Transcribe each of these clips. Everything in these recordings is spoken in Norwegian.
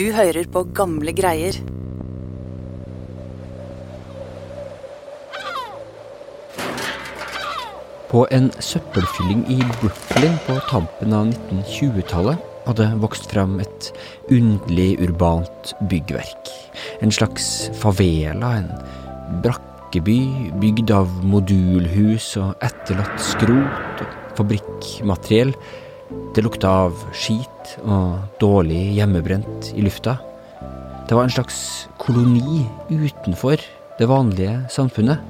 Du hører på gamle greier. På en søppelfylling i Brooklyn på tampen av 1920-tallet hadde vokst fram et underlig urbant byggverk. En slags favela, en brakkeby bygd av modulhus og etterlatt skrot og fabrikkmateriell. Det lukta av skit og dårlig hjemmebrent i lufta. Det var en slags koloni utenfor det vanlige samfunnet.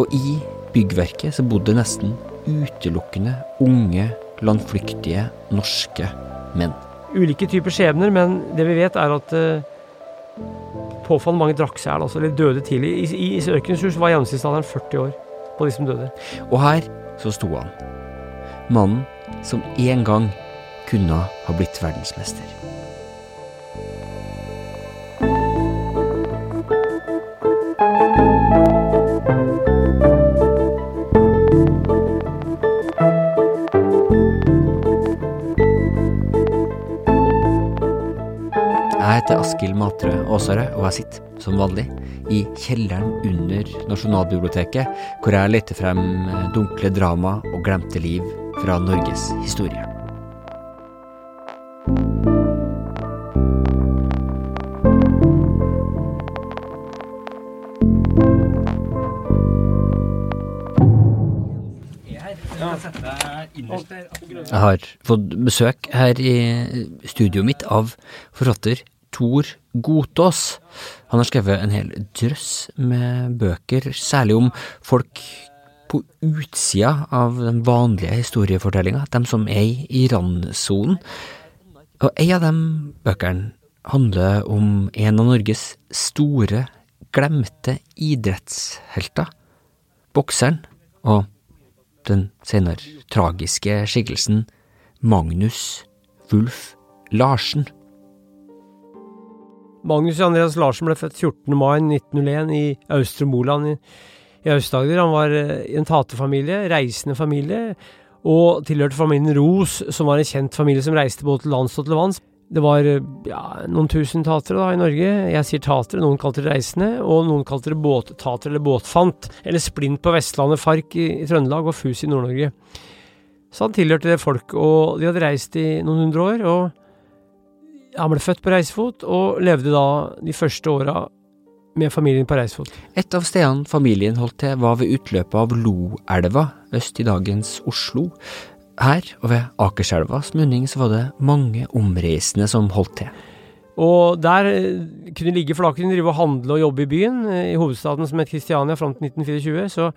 Og i byggverket så bodde nesten utelukkende unge, landflyktige norske menn. Ulike typer skjebner, men det vi vet er at uh, påfallende mange drakk seg i altså, eller døde tidlig. I, i, i Ørkenens hus var gjennomsnittsalderen 40 år på de som døde. Og her så sto han. Mannen som en gang kunne ha blitt verdensmester. Jeg heter Askild Matre Aasare, og jeg sitter, som vanlig, i kjelleren under Nasjonalbiblioteket, hvor jeg leter frem dunkle drama og glemte liv fra Norges historie. Jeg har fått besøk her i studioet mitt av forfatter Tor Godtås. Han har skrevet en hel drøss med bøker, særlig om folk på utsida av den vanlige historiefortellinga, dem som er i randsonen. Og ei av de bøkene handler om en av Norges store, glemte idrettshelter. Bokseren og den senere tragiske skikkelsen Magnus Wulf Larsen. Magnus Andreas Larsen ble født 14. mai 1901 i Austre Moland i, Aust-Agder. Han var i en taterfamilie, reisende familie, og tilhørte familien Ros, som var en kjent familie som reiste både til lands og til vanns. Det var ja, noen tusen tatere da i Norge. Jeg sier tatere, noen kalte det reisende, og noen kalte det båttater eller båtfant, eller splint på Vestlandet, Fark i, i Trøndelag og Fus i Nord-Norge. Så han tilhørte det folk, og de hadde reist i noen hundre år, og han ble født på reisefot, og levde da de første åra med familien på reisefot. Et av stedene familien holdt til, var ved utløpet av Loelva, øst i dagens Oslo. Her og ved Akerselvas munning så var det mange omreisende som holdt til. Og der kunne de ligge, for da kunne drive og handle og jobbe i byen, i hovedstaden som het Kristiania fram til 1924. Så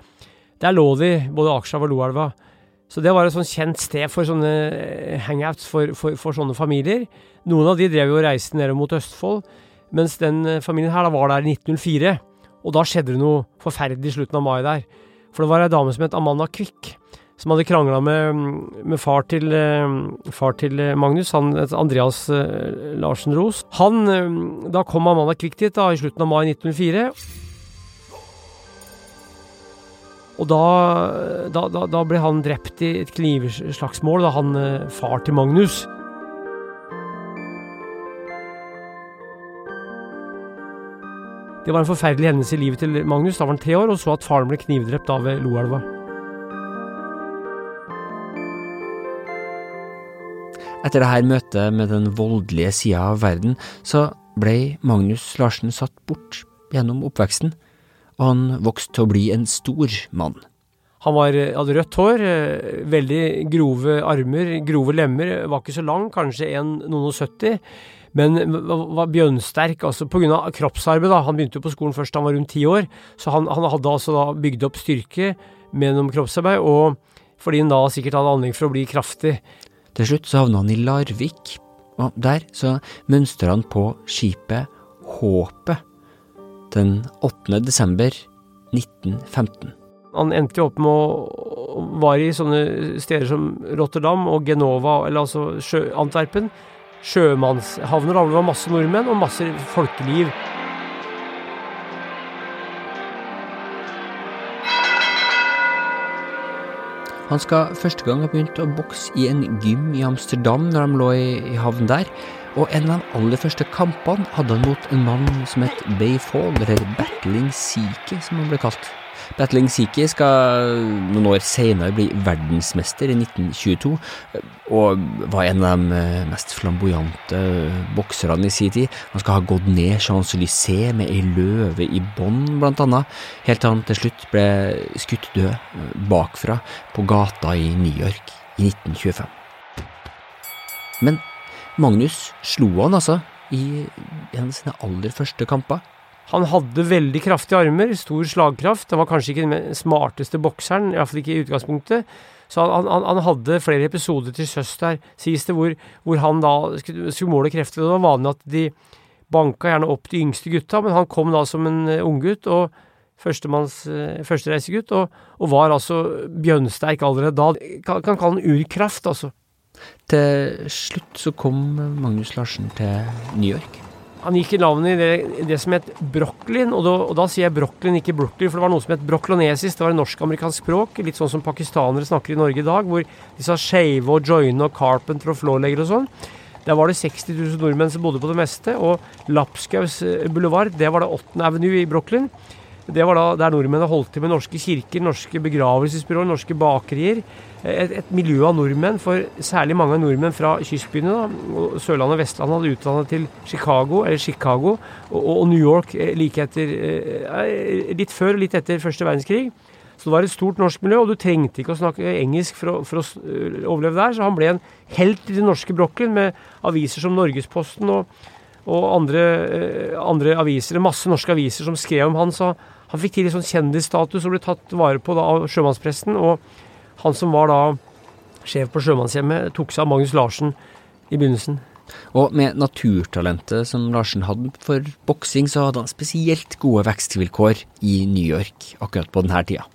der lå de, både Akerselva og Loelva. Så det var et sånn kjent sted for sånne hangouts for, for, for, sånne familier. Noen av de drev jo og reiste ned mot Østfold, mens den familien her da var der i 1904. Og da skjedde det noe forferdelig i slutten av mai der. For det var ei dame som het Amanda Kvikk som hadde krangla med, med far, til, far, til, Magnus, han, Andreas Larsen Ros. Han, da kom Amanda Kvikk dit da, i slutten av mai 1904. Og da, da, da, ble han drept i et knivslagsmål, da han far til Magnus. Det var en forferdelig hendelse i livet til Magnus. Da var han tre år, og så at faren ble knivdrept da ved Loelva. Etter dette møtet med den voldelige sida av verden, så ble Magnus Larsen satt bort gjennom oppveksten, og han vokste til å bli en stor mann. Han var, hadde rødt hår, veldig grove armer, grove lemmer, var ikke så lang, kanskje en, noen og 70, men var bjønnsterk, altså av kroppsarbeid, da. Han begynte jo på skolen først da han var rundt ti år, så han, han hadde altså da bygd opp styrke gjennom kroppsarbeid, og fordi han da sikkert hadde anlegg for å bli kraftig. Til slutt så havna han i Larvik, og der så mønstra han på skipet Håpet den 8. desember 1915. Han endte jo opp med å være i sånne steder som Rotterdam og Genova, eller altså Antwerpen. Sjømannshavner, hvor det var masse nordmenn og masse folkeliv. Han skal første gang ha begynt å bokse i en gym i Amsterdam når de lå i, i havn der, Og en av de aller første kampene hadde han mot en mann som het Bayfall, eller Battling Seeker, som han ble kalt. Battling Siki skal noen år senere bli verdensmester i 1922, og var en av de mest flamboyante bokserne i sin tid. Han skal ha gått ned Champs-Élysées med ei løve i bånd, blant annet, helt til han til slutt ble skutt død bakfra på gata i New York i 1925. Men Magnus slo han altså i en av sine aller første kamper. Han hadde veldig kraftige armer, stor slagkraft. Han var kanskje ikke den smarteste bokseren, iallfall ikke i utgangspunktet. Så han, han, han, hadde flere episoder til sjøs der, sies det, hvor, hvor, han da skulle måle krefter. Det var vanlig at de banka gjerne opp de yngste gutta, men han kom da som en uh, unggutt og uh, førstereisegutt, og, og var altså bjønnsterk allerede da. Kan, kan kalle han urkraft, altså. Til slutt så kom Magnus Larsen til New York. Han gikk i navnet i det, det som het Brochlin, og da, og da, sier jeg Brochlin, ikke brooklyn, for det var noe som het broklonesis. Det var et norsk-amerikansk språk, litt sånn som pakistanere snakker i Norge i dag, hvor de sa shave og joine og carpenter og flårlegger og sånn. Der var det 60 000 nordmenn som bodde på det meste, og Lapskaus boulevard, det var det 8. Avenue i Brooklyn. Det var da der nordmennene holdt til med norske kirker, norske begravelsesbyråer, norske bakerier. Et, et, miljø av nordmenn, for særlig mange nordmenn fra kystbyene, da, Sørlandet og Vestlandet, hadde utdannet til Chicago, eller Chicago, og, og New York eh, like etter eh, Litt før og litt etter første verdenskrig. Så det var et stort norsk miljø, og du trengte ikke å snakke engelsk for å, for å eh, overleve der. Så han ble en helt i den norske brokken, med aviser som Norgesposten og, og andre, andre, aviser, masse norske aviser som skrev om han. Så han fikk til litt sånn kjendisstatus og ble tatt vare på da, av sjømannspresten. Og han som var da sjef på Sjømannshjemmet, tok seg av Magnus Larsen i begynnelsen. Og med naturtalentet som Larsen hadde for boksing, så hadde han spesielt gode vekstvilkår i New York akkurat på denne tida.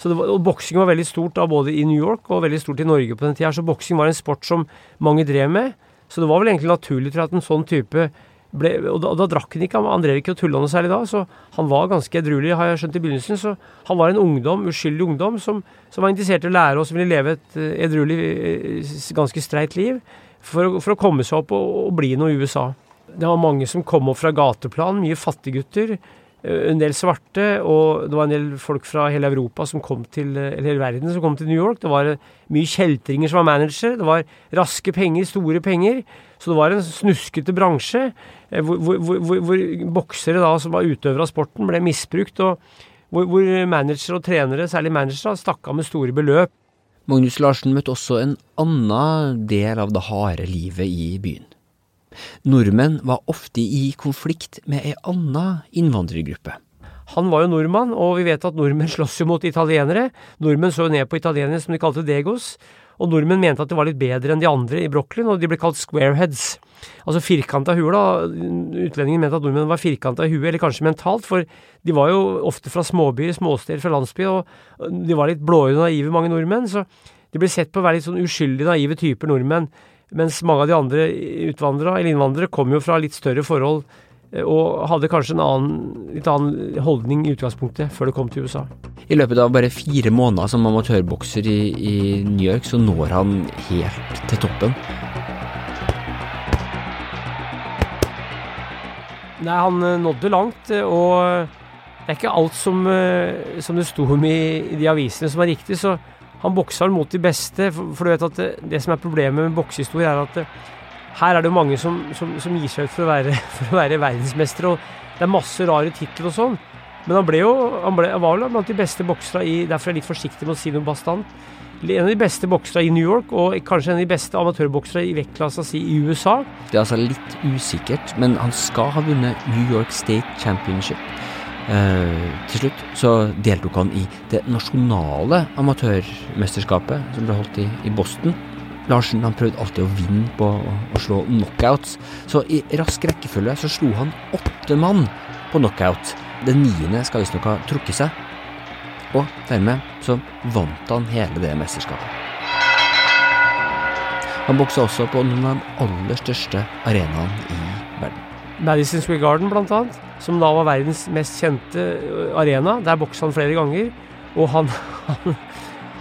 Så var, og Boksing var veldig stort da, både i New York og veldig stort i Norge på den tida. Så boksing var en sport som mange drev med. Så det var vel egentlig naturlig til at en sånn type ble, og, da, da, drakk han ikke, han drev ikke og tulla noe særlig da, så han var ganske edruelig, har jeg skjønt i begynnelsen. Så han var en ungdom, uskyldig ungdom, som, som var interessert i å lære og som ville leve et eh, edruelig, eh, ganske streit liv for, for, å komme seg opp og, og bli noe i USA. Det var mange som kom opp fra gateplan, mye fattiggutter. Eh, en del svarte, og det var en del folk fra hele Europa som kom til, eller hele verden som kom til New York. Det var mye kjeltringer som var manager. Det var raske penger, store penger. Så det var en snuskete bransje eh, hvor, hvor, hvor, hvor boksere da, som var utøvere av sporten, ble misbrukt. og hvor, managere og trenere, særlig managere, stakk av med store beløp. Magnus Larsen møtte også en annen del av det harde livet i byen. Nordmenn var ofte i konflikt med ei anna innvandrergruppe. Han var jo nordmann, og vi vet at nordmenn slåss jo mot italienere. Nordmenn så jo ned på italienere som de kalte degos. Og nordmenn mente at de var litt bedre enn de andre i Brooklyn, og de ble kalt squareheads. Altså firkanta huer, da. Utlendingen mente at nordmenn var firkanta i huet, eller kanskje mentalt, for de var jo ofte fra småbyer, småsteder fra landsby, og de var litt blåøyde og naive, mange nordmenn. Så de ble sett på å være litt sånn uskyldige, naive typer nordmenn. Mens mange av de andre utvandrere, eller innvandrere, kom jo fra litt større forhold eh, og hadde kanskje en annen, litt annen holdning i utgangspunktet før det kom til USA. I løpet av bare fire måneder som amatørbokser i, i New York, så når han helt til toppen. Nei, han eh, nådde langt, eh, og det er ikke alt som, som det sto om i, i de avisene som er riktig. så han boksa mot de beste, for, for, du vet at det, det som er problemet med boksehistorie, er at det, her er det jo mange som, som, som, gir seg ut for å være, for være verdensmestere, og det er masse rare titler og sånn. Men han ble jo han, ble, han var vel blant de beste boksere i Derfor er jeg litt forsiktig med å si noe bastant. En av de beste boksere i New York, og kanskje en av de beste amatørboksere i vektklassa si i USA. Det er altså litt usikkert, men han skal ha vunnet New York State Championship. Eh, til slutt så deltok han i det nasjonale amatørmesterskapet som ble holdt i, i Boston. Larsen han prøvde alltid å vinne på å, å slå knockouts, så i rask rekkefølge så slo han åtte mann på knockout. Den niende skal visstnok ha trukket seg, og dermed så vant han hele det mesterskapet. Han boksa også på noen av de aller største arenaene i verden. Madison Square Garden, annet, som da var verdens mest kjente øh, arena. Der boksa han flere ganger. Og han, han,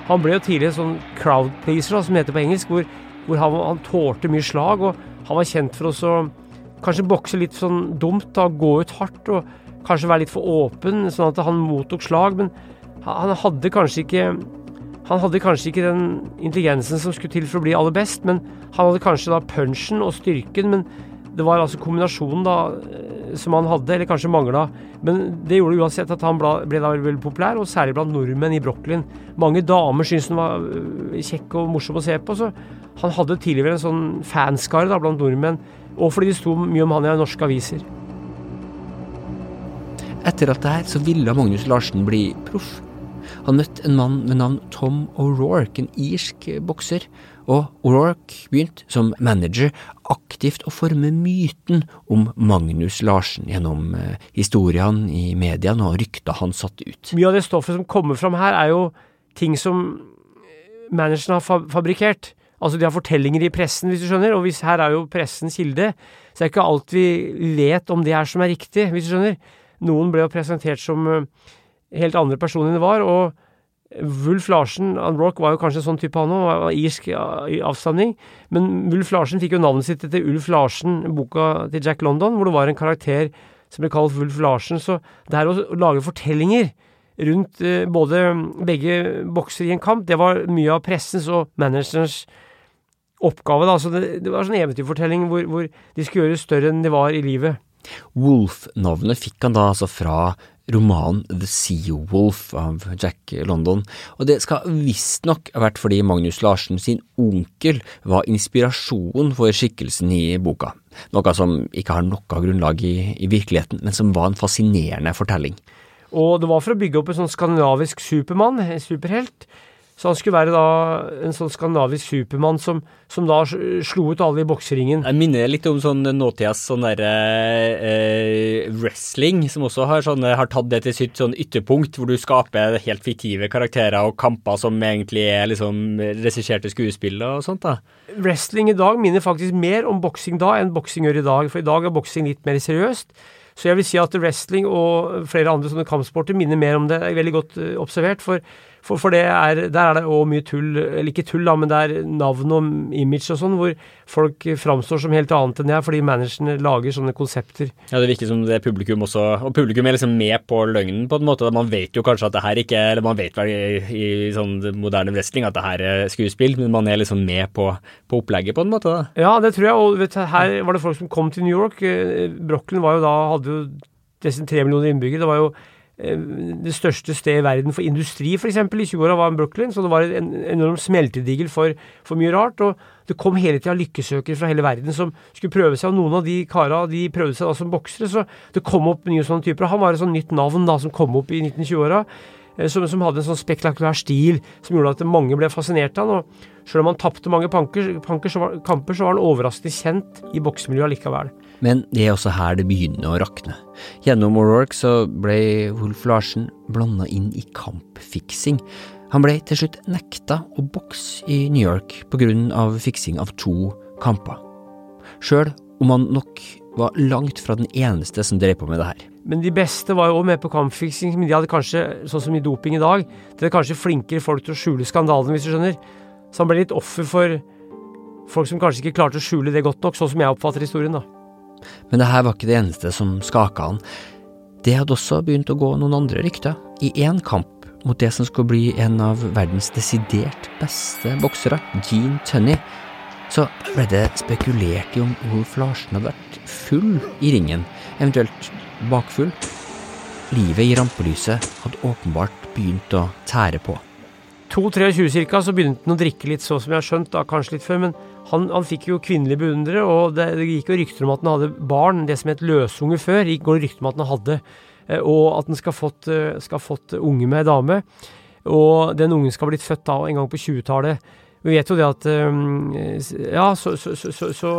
han ble jo tidligere sånn crowd pleaser, som heter på engelsk, hvor, hvor han, han tålte mye slag. Og Han var kjent for å kanskje bokse litt sånn dumt, da, gå ut hardt og kanskje være litt for åpen, sånn at han mottok slag. Men han hadde kanskje ikke han hadde kanskje ikke den intelligensen som skulle til for å bli aller best, men han hadde kanskje da punchen og styrken. Men det var altså kombinasjonen da eh, som han hadde, eller kanskje mangla. Men det gjorde uansett at han ble da veldig populær, og særlig blant nordmenn i Brooklyn. Mange damer syntes han var eh, kjekk og morsom å se på, så han hadde tidligere en sånn fanskare da, blant nordmenn. Og fordi det sto mye om han i norske aviser. Etter at det her så ville Magnus Larsen bli proff. Han møtte en mann ved navn Tom O'Rourke, en irsk bokser, og O'Rourke begynte som manager aktivt å forme myten om Magnus Larsen gjennom eh, historiene i mediene og rykta han satte ut. Mye av det stoffet som kommer fram her, er jo ting som manageren har fabrikkert. Altså de har fortellinger i pressen, hvis du skjønner, og hvis her er jo pressens kilde, så er det ikke alt vi vet om det her som er riktig, hvis du skjønner. Noen ble jo presentert som eh, helt andre personer enn det var. og Wulf Larsen han Rock var jo kanskje en sånn type han òg, irsk avstamning. Men Wulf Larsen fikk jo navnet sitt etter Ulf Larsen, boka til Jack London, hvor det var en karakter som ble kalt Wulf Larsen. Så det her å lage fortellinger rundt eh, både begge bokser i en kamp, det var mye av pressens og managerens oppgave. da, så Det, det var sånn eventyrfortelling hvor, hvor de skulle gjøre større enn de var i livet. Wolf-navnet fikk han da altså fra romanen The Sea Wolf av Jack London, og det skal visstnok ha vært fordi Magnus Larsen sin onkel var inspirasjon for skikkelsen i boka, noe som ikke har noe grunnlag i, i virkeligheten, men som var en fascinerende fortelling. Og det var for å bygge opp en sånn skandinavisk supermann, en superhelt, så han skulle være da en sånn skandinavisk supermann som, som da slo ut alle i bokseringen. Jeg minner litt om sånn nåtidas sånn derre eh, wrestling, som også har, sånn, har, tatt det til sitt sånn ytterpunkt, hvor du skaper helt fiktive karakterer og kamper som egentlig er liksom regisserte skuespill og sånt. da. Wrestling i dag minner faktisk mer om boksing da enn boksing gjør i dag, for i dag er boksing litt mer seriøst. Så jeg vil si at wrestling og flere andre sånne kampsporter minner mer om det. er veldig godt uh, observert. for for, for er, der er det òg mye tull, eller ikke tull, da, men det er navn og image og sånn, hvor folk framstår som helt annet enn er, fordi managerne lager sånne konsepter. Ja, det virker som det er publikum også, og publikum er liksom med på løgnen på en måte. Man vet jo kanskje at det her ikke Eller man vet vel i, i sånn moderne wrestling at det her er skuespill, men man er liksom med på, på opplegget på en måte. da. Ja, det tror jeg, og vet, her var det folk som kom til New York. Eh, var jo da, hadde jo nesten tre millioner innbyggere. Det var jo det største stedet i verden for industri, f.eks. i 20-åra var Brooklyn. Så det var en enorm smeltedigel for, for, mye rart. Og det kom hele tida lykkesøkere fra hele verden som skulle prøve seg. Og noen av de kara de prøvde seg da som boksere, så det kom opp nye sånne typer. Han var et sånt nytt navn da som kom opp i 1920-åra. Eh, som, som, hadde en sånn spektakulær stil som gjorde at mange ble fascinert av han. Og selv om han tapte mange panker, panker, så var, kamper, så var han overraskende kjent i boksemiljøet likevel. Men det er også her det begynner å rakne. Gjennom O'Rourke så ble Wolf Larsen blanda inn i kampfiksing. Han ble til slutt nekta å bokse i New York på grunn av fiksing av to kamper. Sjøl om han nok var langt fra den eneste som drev på med det her. Men de beste var jo òg med på kampfiksing, men de hadde kanskje, sånn som i doping i dag, de hadde kanskje flinkere folk til å skjule skandalene, hvis du skjønner. Så han ble litt offer for folk som kanskje ikke klarte å skjule det godt nok, sånn som jeg oppfatter historien, da. Men det her var ikke det eneste som skaka han. Det hadde også begynt å gå noen andre rykter. I én kamp mot det som skulle bli en av verdens desidert beste boksere, Gene Tunney, så ble det spekulert i om Wolf Larsen hadde vært full i ringen, eventuelt bakfull. Livet i rampelyset hadde åpenbart begynt å tære på. 2-23 ca. så begynte han å drikke litt, så som jeg har skjønt, da kanskje litt før. Men han, han fikk jo kvinnelige beundrere, og det, det, gikk jo rykter om at han hadde barn, det som het løsunge før, gikk går rykter om at han hadde. Eh, og at han skal ha fått, eh, fått unge med dame. Og den ungen skal ha blitt født da en gang på 20-tallet. Vi vet jo det at eh, Ja, så, så, så, så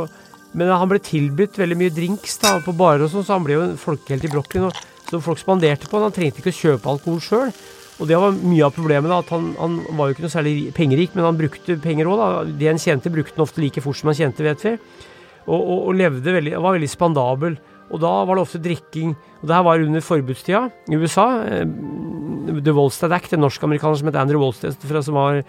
men han ble tilbudt veldig mye drinks da, på barer og sånn, så han ble jo en folkehelt i Brooklyn. Og, så folk spanderte på han. Han trengte ikke å kjøpe alkohol sjøl. Og det var mye av problemet. da, at han, han, var jo ikke noe særlig pengerik, men han brukte penger òg. Det han tjente, brukte han ofte like fort som han tjente, vet vi. Og, og, og levde veldig, var veldig spandabel. Og da var det ofte drikking. Og det her var under forbudstida i USA. Eh, The Wallstead Act, en norsk-amerikaner som het Andrew Wallstead, som var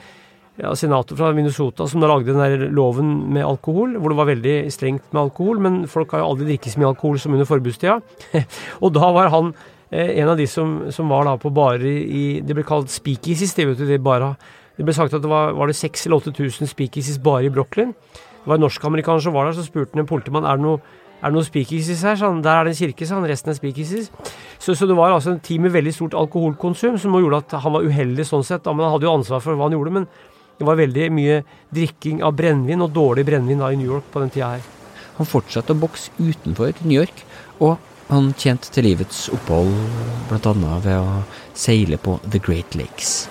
ja, senator fra Minnesota som da lagde den der loven med alkohol, hvor det var veldig strengt med alkohol, men folk har jo aldri drikket så mye alkohol som under forbudstida. og da var han en av de som, som var da på barer i Det ble kalt speakeasies, det vet. Det ble sagt at det var, var det 6000 eller 8000 speakeasies bare i Brooklyn. Det var en norskamerikaner som var der, så spurte han en politimann er det noe er det noen speakeasies her? Sånn, der er det en kirke, sa han. Resten er speakeasies. Så, så det var altså en tid med veldig stort alkoholkonsum som gjorde at han var uheldig sånn sett. Da, men han hadde jo ansvar for hva han gjorde. Men det var veldig mye drikking av brennevin, og dårlig brennevin da i New York på den tida her. Han fortsatte å bokse utenfor New York, og han tjente til livets opphold bl.a. ved å seile på The Great Lakes.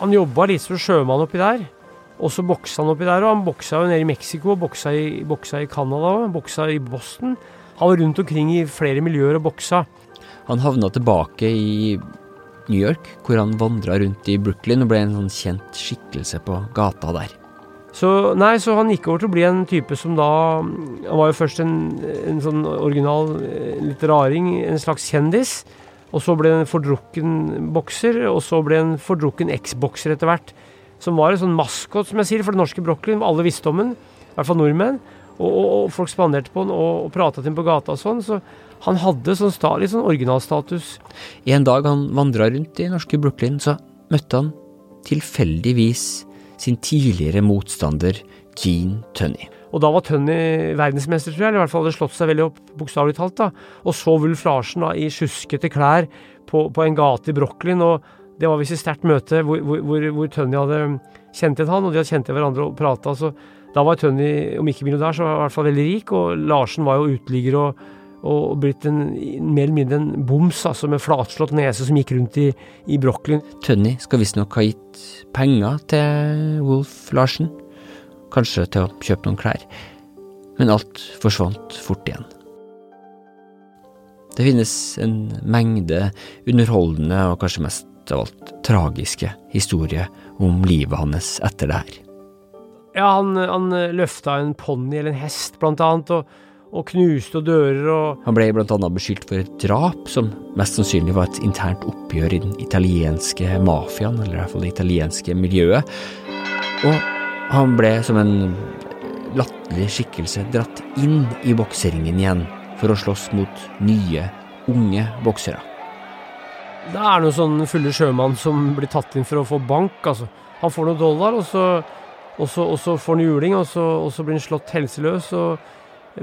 Han jobba litt som sjømann oppi der. Og så boksa han oppi der, og han boksa jo nede i Mexico, boksa i, boksa i Canada, boksa i Boston. Han var rundt omkring i flere miljøer og boksa. Han havna tilbake i New York, hvor han vandra rundt i Brooklyn og ble en sånn kjent skikkelse på gata der. Så, nei, så han gikk over til å bli en type som da Han var jo først en, en sånn original eh, litt raring, en slags kjendis. Og så ble han en fordrukken bokser, og så ble han en fordrukken eksbokser etter hvert som var en sånn maskot, som jeg sier, for det norske Brochlin. Alle visste om den, i hvert fall nordmenn. Og, og, og folk spanderte på den og, og prata til den på gata og sånn. Så han hadde sånn sta, litt sånn originalstatus. En dag han vandra rundt i norske Brooklyn, så møtte han tilfeldigvis sin tidligere motstander Gene Tunney. Og da var Tønny verdensmester, tror jeg. Eller i hvert fall hadde slått seg veldig opp, bokstavelig talt. da. Og så Wulf Larsen da, i sjuskete klær på, på en gate i Brooklyn. og det var visst et sterkt møte hvor, hvor, hvor, hvor Tønny hadde kjent igjen han, og de hadde kjent igjen hverandre og prata. Så da var Tønny, om ikke millionær, så var i hvert fall veldig rik. Og Larsen var jo uteligger og, og blitt en, mer eller mindre en boms, altså med flatslått nese som gikk rundt i, i Brooklyn. Tønny skal visstnok ha gitt penger til Wolf Larsen. Kanskje til å kjøpe noen klær. Men alt forsvant fort igjen. Det finnes en mengde underholdende og kanskje mest av alt tragiske historier om livet hans etter det her. Ja, han, han løfta en ponni eller en hest, blant annet, og, og knuste dører og Han ble blant annet beskyldt for et drap, som mest sannsynlig var et internt oppgjør i den italienske mafiaen, eller i hvert fall det italienske miljøet. Og han ble som en latterlig skikkelse dratt inn i bokseringen igjen for å slåss mot nye, unge boksere. Det er noen sånne fulle sjømann som blir tatt inn for å få bank, altså. Han får noen dollar, og så, og så, og så får han juling, og så, og så, blir han slått helseløs og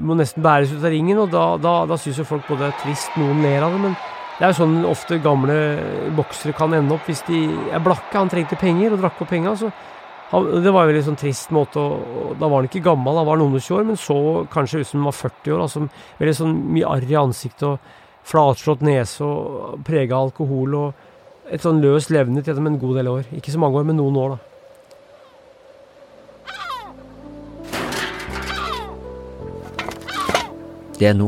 må nesten bæres ut av ringen, og da, da, da syns jo folk både det er trist, noen ler av det, men det er jo sånn ofte gamle boksere kan ende opp hvis de er blakke. Han trengte penger og drakk opp penga, så han, det var jo en veldig sånn trist måte å Da var han ikke gammel, han var noen og tjue år, men så kanskje ut som han var 40 år. altså Veldig sånn mye arr i ansiktet og flatslått nese og prega alkohol og et sånn løst levnet gjennom en god del år. Ikke så mange år, men noen år, da. Det er nå,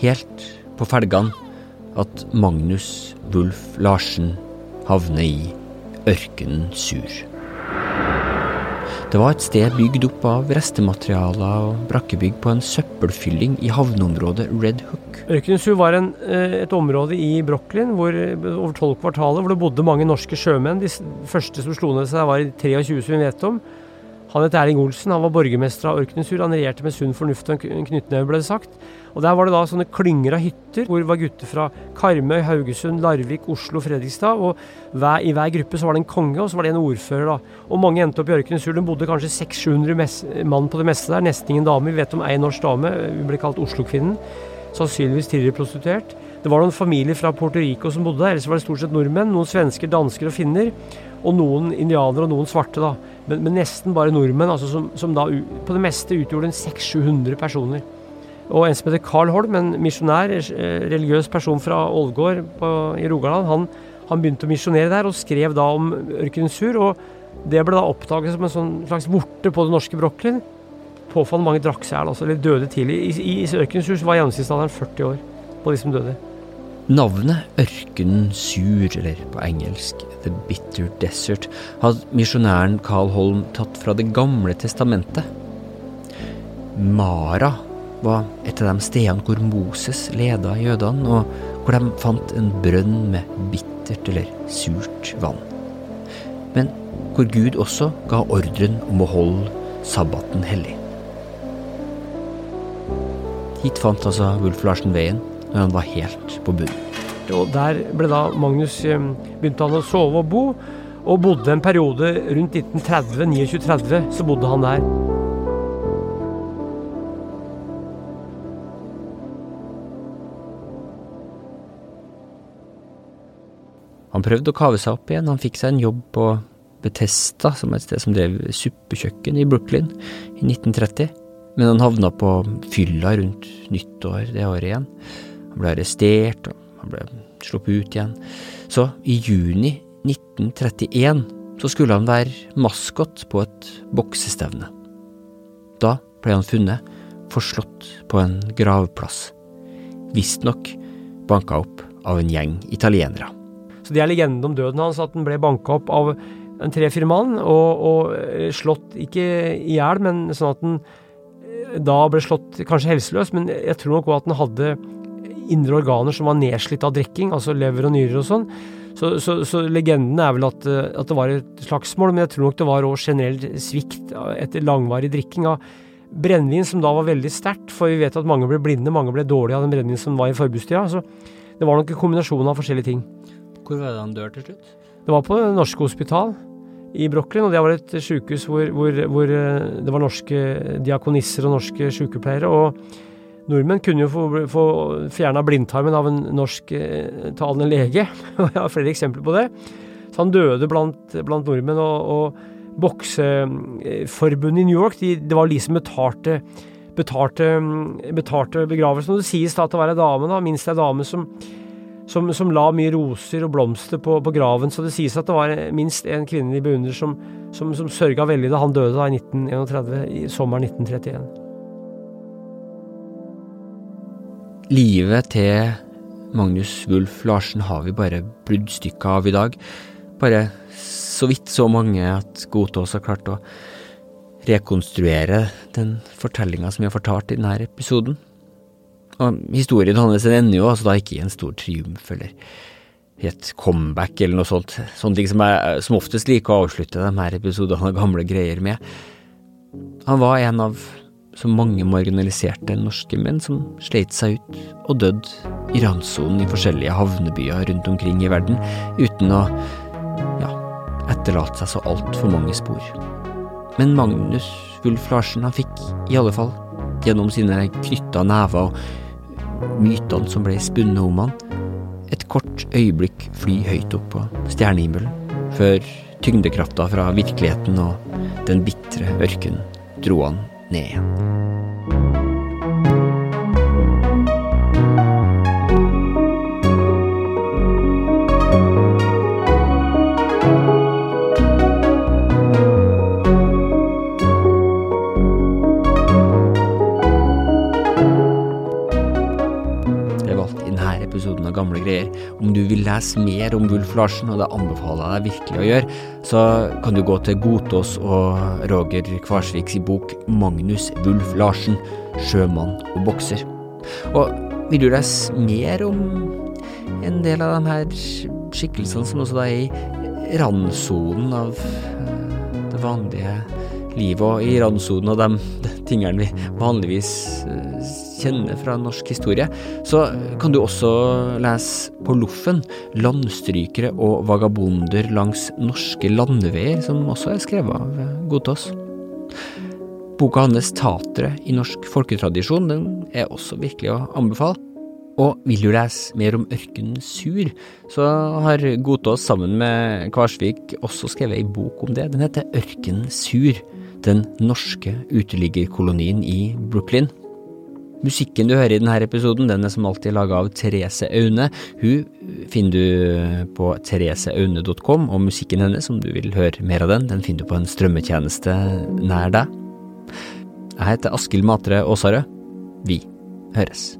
helt på felgene, at Magnus Wulf Larsen havner i ørkenen Sur. Det var et sted bygd opp av restematerialer og brakkebygg på en søppelfylling i havneområdet Red Hook. Ørkensu var en, eh, et område i Brooklyn hvor, over tolv kvartaler hvor det bodde mange norske sjømenn. De første som slo ned seg, var i 23, som vi vet om. Han het Erling Olsen, han var borgermester av Ørkenensur. Han regjerte med sunn fornuft og en knyttneve, ble det sagt. Og Der var det da sånne klynger av hytter, hvor det var gutter fra Karmøy, Haugesund, Larvik, Oslo, Fredrikstad. Og hver, i hver gruppe så var det en konge, og så var det en ordfører, da. Og mange endte opp i Ørkenensur. Det bodde kanskje 600-700 mann på det meste der. Nesten ingen dame. Vi vet om ei norsk dame, hun ble kalt Oslo-kvinnen. Sannsynligvis tidligere prostituert. Det var noen familier fra Puerto Rico som bodde der, ellers var det stort sett nordmenn. Noen svensker, dansker og finner. Og noen indianere og noen svarte, da men, men nesten bare nordmenn, altså som, som, da på det meste utgjorde en 600-700 personer. Og en som heter Carl Holm, en misjonær, eh, religiøs person fra Ålgård på, i Rogaland, han, han, begynte å misjonere der og skrev da om ørkensur. Og det ble da oppdaget som en sånn slags vorte på det norske Brochlin. Påfallende mange drakk seg altså, eller døde tidlig. I, i, i ørkensur var gjennomsnittsalderen 40 år på de som døde. Navnet Ørkenen Sur, eller på engelsk The Bitter Desert, hadde misjonæren Carl Holm tatt fra Det gamle testamentet. Mara var et av de stedene hvor Moses leda jødene, og hvor de fant en brønn med bittert eller surt vann. men hvor Gud også ga ordren om å holde sabbaten hellig. Hit fant altså Wulf Larsen veien når han var helt på bunnen. Og der ble da Magnus eh, begynte han å sove og bo, og bodde en periode rundt 1930, 29-30, så bodde han der. Han prøvde å kave seg opp igjen, han fikk seg en jobb på Betesta, som et sted som drev suppekjøkken i Brooklyn, i 1930. Men han havna på fylla rundt nyttår det året igjen. Han ble arrestert, og han ble sluppet ut igjen. Så i juni 1931 så skulle han være maskot på et boksestevne. Da ble han funnet forslått på en gravplass. Visstnok banka opp av en gjeng italienere. Så det er legenden om døden hans, at den ble banka opp av en tre-fire mann og, og, eh, slått, ikke i hjel, men sånn at den eh, da ble slått kanskje helseløs, men jeg tror nok òg at den hadde indre organer som var nedslitt av drikking, altså lever og nyrer og sånn. Så, så, så, legenden er vel at, eh, at, det var et slagsmål, men jeg tror nok det var òg generell svikt etter langvarig drikking av brennevin som da var veldig sterkt, for vi vet at mange ble blinde, mange ble dårlige av den brennevinen som var i forbudstida. Så det var nok en kombinasjon av forskjellige ting. Hvor var det han dør til slutt? Det var på Norske Hospital i Brooklyn, og det var et sykehus hvor, hvor, hvor, eh, det var norske diakonisser og norske sykepleiere. og Nordmenn kunne jo få, få fjerna blindtarmen av en norsktalende eh, lege, og jeg har flere eksempler på det. Så han døde blant, blant nordmenn, og, og bokseforbundet i New York de, det var de som betalte, betalte, betalte begravelsen. Og det sies da at det var ei dame, da, minst ei dame, som som, som, la mye roser og blomster på, på, graven. Så det sies at det var minst en kvinne de beundrer som, som, som sørga veldig da han døde da i 1931, i sommeren 1931. Livet til Magnus Wulf Larsen har vi bare bruddstykker av i dag. Bare så vidt så mange at Godtås har klart å rekonstruere den fortellinga som vi har fortalt i denne episoden. Og historien hans ender jo altså da ikke i en stor triumf eller i et comeback eller noe sånt. Sånne ting som jeg som oftest liker å avslutte de her episodene av gamle greier med. Han var en av så mange marginaliserte norske menn som sleit seg ut og døde i randsonen i forskjellige havnebyer rundt omkring i verden, uten å ja, etterlate seg så altfor mange spor. Men Magnus Wulf Larsen, han fikk i alle fall, gjennom sine knytta never og mytene som ble spunnet om han, et kort øyeblikk fly høyt opp på stjernehimmelen, før tyngdekrafta fra virkeligheten og den bitre ørkenen dro han ned Om du vil lese mer om Wulf Larsen, og det anbefaler jeg deg virkelig å gjøre, så kan du gå til Godtås og Roger Kvarsviks bok Magnus Wulf Larsen, sjømann og bokser. Og vil du lese mer om en del av de her skikkelsene som også er i randsonen av eh, det vanlige livet, og i randsonen av de tingene vi vanligvis eh, kjenner fra norsk historie, så kan du også lese På Loffen landstrykere og vagabonder langs norske landeveier, som også er skrevet av Godtås. Boka hans Tatere i norsk folketradisjon den er også virkelig å anbefale. Og vil du lese mer om ørkenen Sur, så har Godtås sammen med Kvarsvik også skrevet ei bok om det. Den heter Ørkenen Sur, den norske uteliggerkolonien i Brooklyn. Musikken du hører i denne episoden, den er som alltid laga av Therese Aune. Hun finner du på thereseaune.com, og musikken hennes, om du vil høre mer av den, den finner du på en strømmetjeneste nær deg. Jeg heter Askild Matre Aasarød. Vi høres.